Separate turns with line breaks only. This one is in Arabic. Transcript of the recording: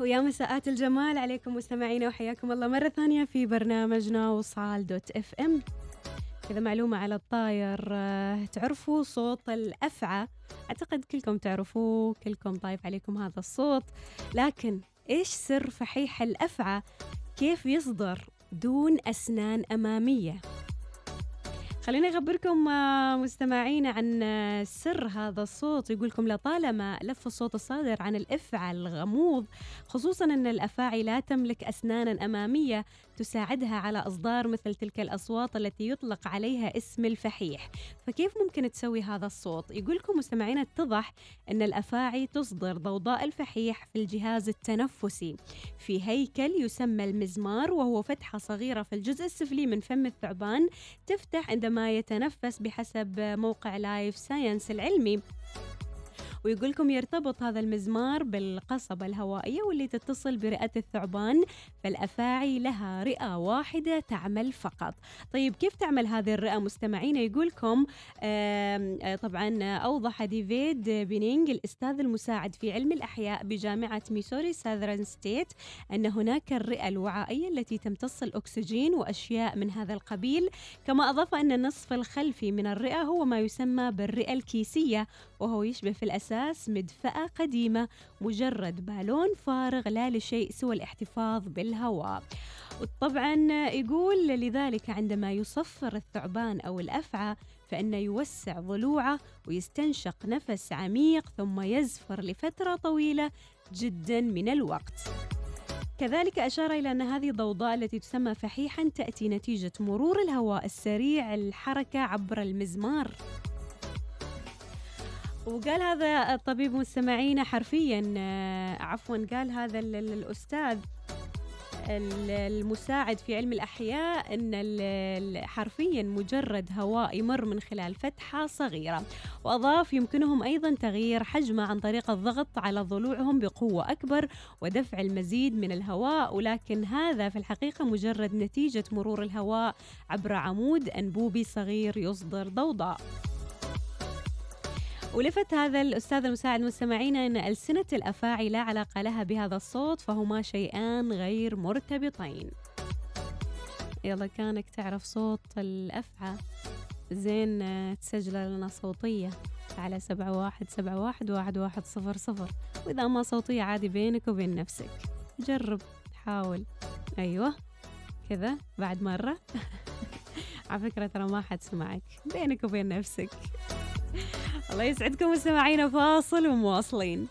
ويا مساءات الجمال عليكم مستمعينا وحياكم الله مرة ثانية في برنامجنا وصال دوت إف إم. كذا معلومة على الطاير آه، تعرفوا صوت الأفعى؟ أعتقد كلكم تعرفوه كلكم طايف عليكم هذا الصوت. لكن إيش سر فحيح الأفعى؟ كيف يصدر دون أسنان أمامية؟ خليني أخبركم آه، مستمعينا عن آه، سر هذا الصوت. يقولكم لطالما لف الصوت الصادر عن الإفعى الغموض خصوصا أن الأفاعي لا تملك أسنانا أمامية تساعدها على إصدار مثل تلك الأصوات التي يطلق عليها اسم الفحيح. فكيف ممكن تسوي هذا الصوت؟ يقولكم مستمعينا اتضح أن الأفاعي تصدر ضوضاء الفحيح في الجهاز التنفسي. في هيكل يسمى المزمار وهو فتحة صغيرة في الجزء السفلي من فم الثعبان تفتح عندما يتنفس بحسب موقع Live Science العلمي. ويقولكم يرتبط هذا المزمار بالقصبة الهوائية واللي تتصل برئة الثعبان فالأفاعي لها رئة واحدة تعمل فقط. طيب كيف تعمل هذه الرئة؟ مستمعين يقولكم آه، طبعا أوضح ديفيد بينينج الأستاذ المساعد في علم الأحياء بجامعة Missouri Southern State أن هناك الرئة الوعائية التي تمتص الأكسجين وأشياء من هذا القبيل. كما أضاف أن النصف الخلفي من الرئة هو ما يسمى بالرئة الكيسية وهو يشبه في الأساس مدفأة قديمة مجرد بالون فارغ لا لشيء سوى الاحتفاظ بالهواء. وطبعا يقول لذلك عندما يصفر الثعبان أو الأفعى فإنه يوسع ضلوعه ويستنشق نفس عميق ثم يزفر لفترة طويلة جدا من الوقت. كذلك أشار إلى أن هذه الضوضاء التي تسمى فحيحا تأتي نتيجة مرور الهواء السريع الحركة عبر المزمار. وقال هذا الطبيب مستمعينا حرفيا آه، عفوا قال هذا ال- ال- الأستاذ ال- المساعد في علم الأحياء أن حرفيا مجرد هواء يمر من خلال فتحة صغيرة وأضاف يمكنهم أيضا تغيير حجمه عن طريق الضغط على ضلوعهم بقوة أكبر ودفع المزيد من الهواء ولكن هذا في الحقيقة مجرد نتيجة مرور الهواء عبر عمود أنبوبي صغير يصدر ضوضاء. ولفت هذا الأستاذ المساعد مستمعينا أن ألسنة الأفاعي لا علاقة لها بهذا الصوت فهما شيئان غير مرتبطين. يلا كانك تعرف صوت الأفعى. زين تسجله لنا صوتية على سبعة واحد سبعة واحد واحد واحد صفر صفر. وإذا ما صوتية عادي بينك وبين نفسك. جرب حاول. أيوة كذا بعد مرة. على فكرة ترى ما حد سمعك. بينك وبين نفسك. الله يسعدكم مستمعينا فاصل ومواصلين.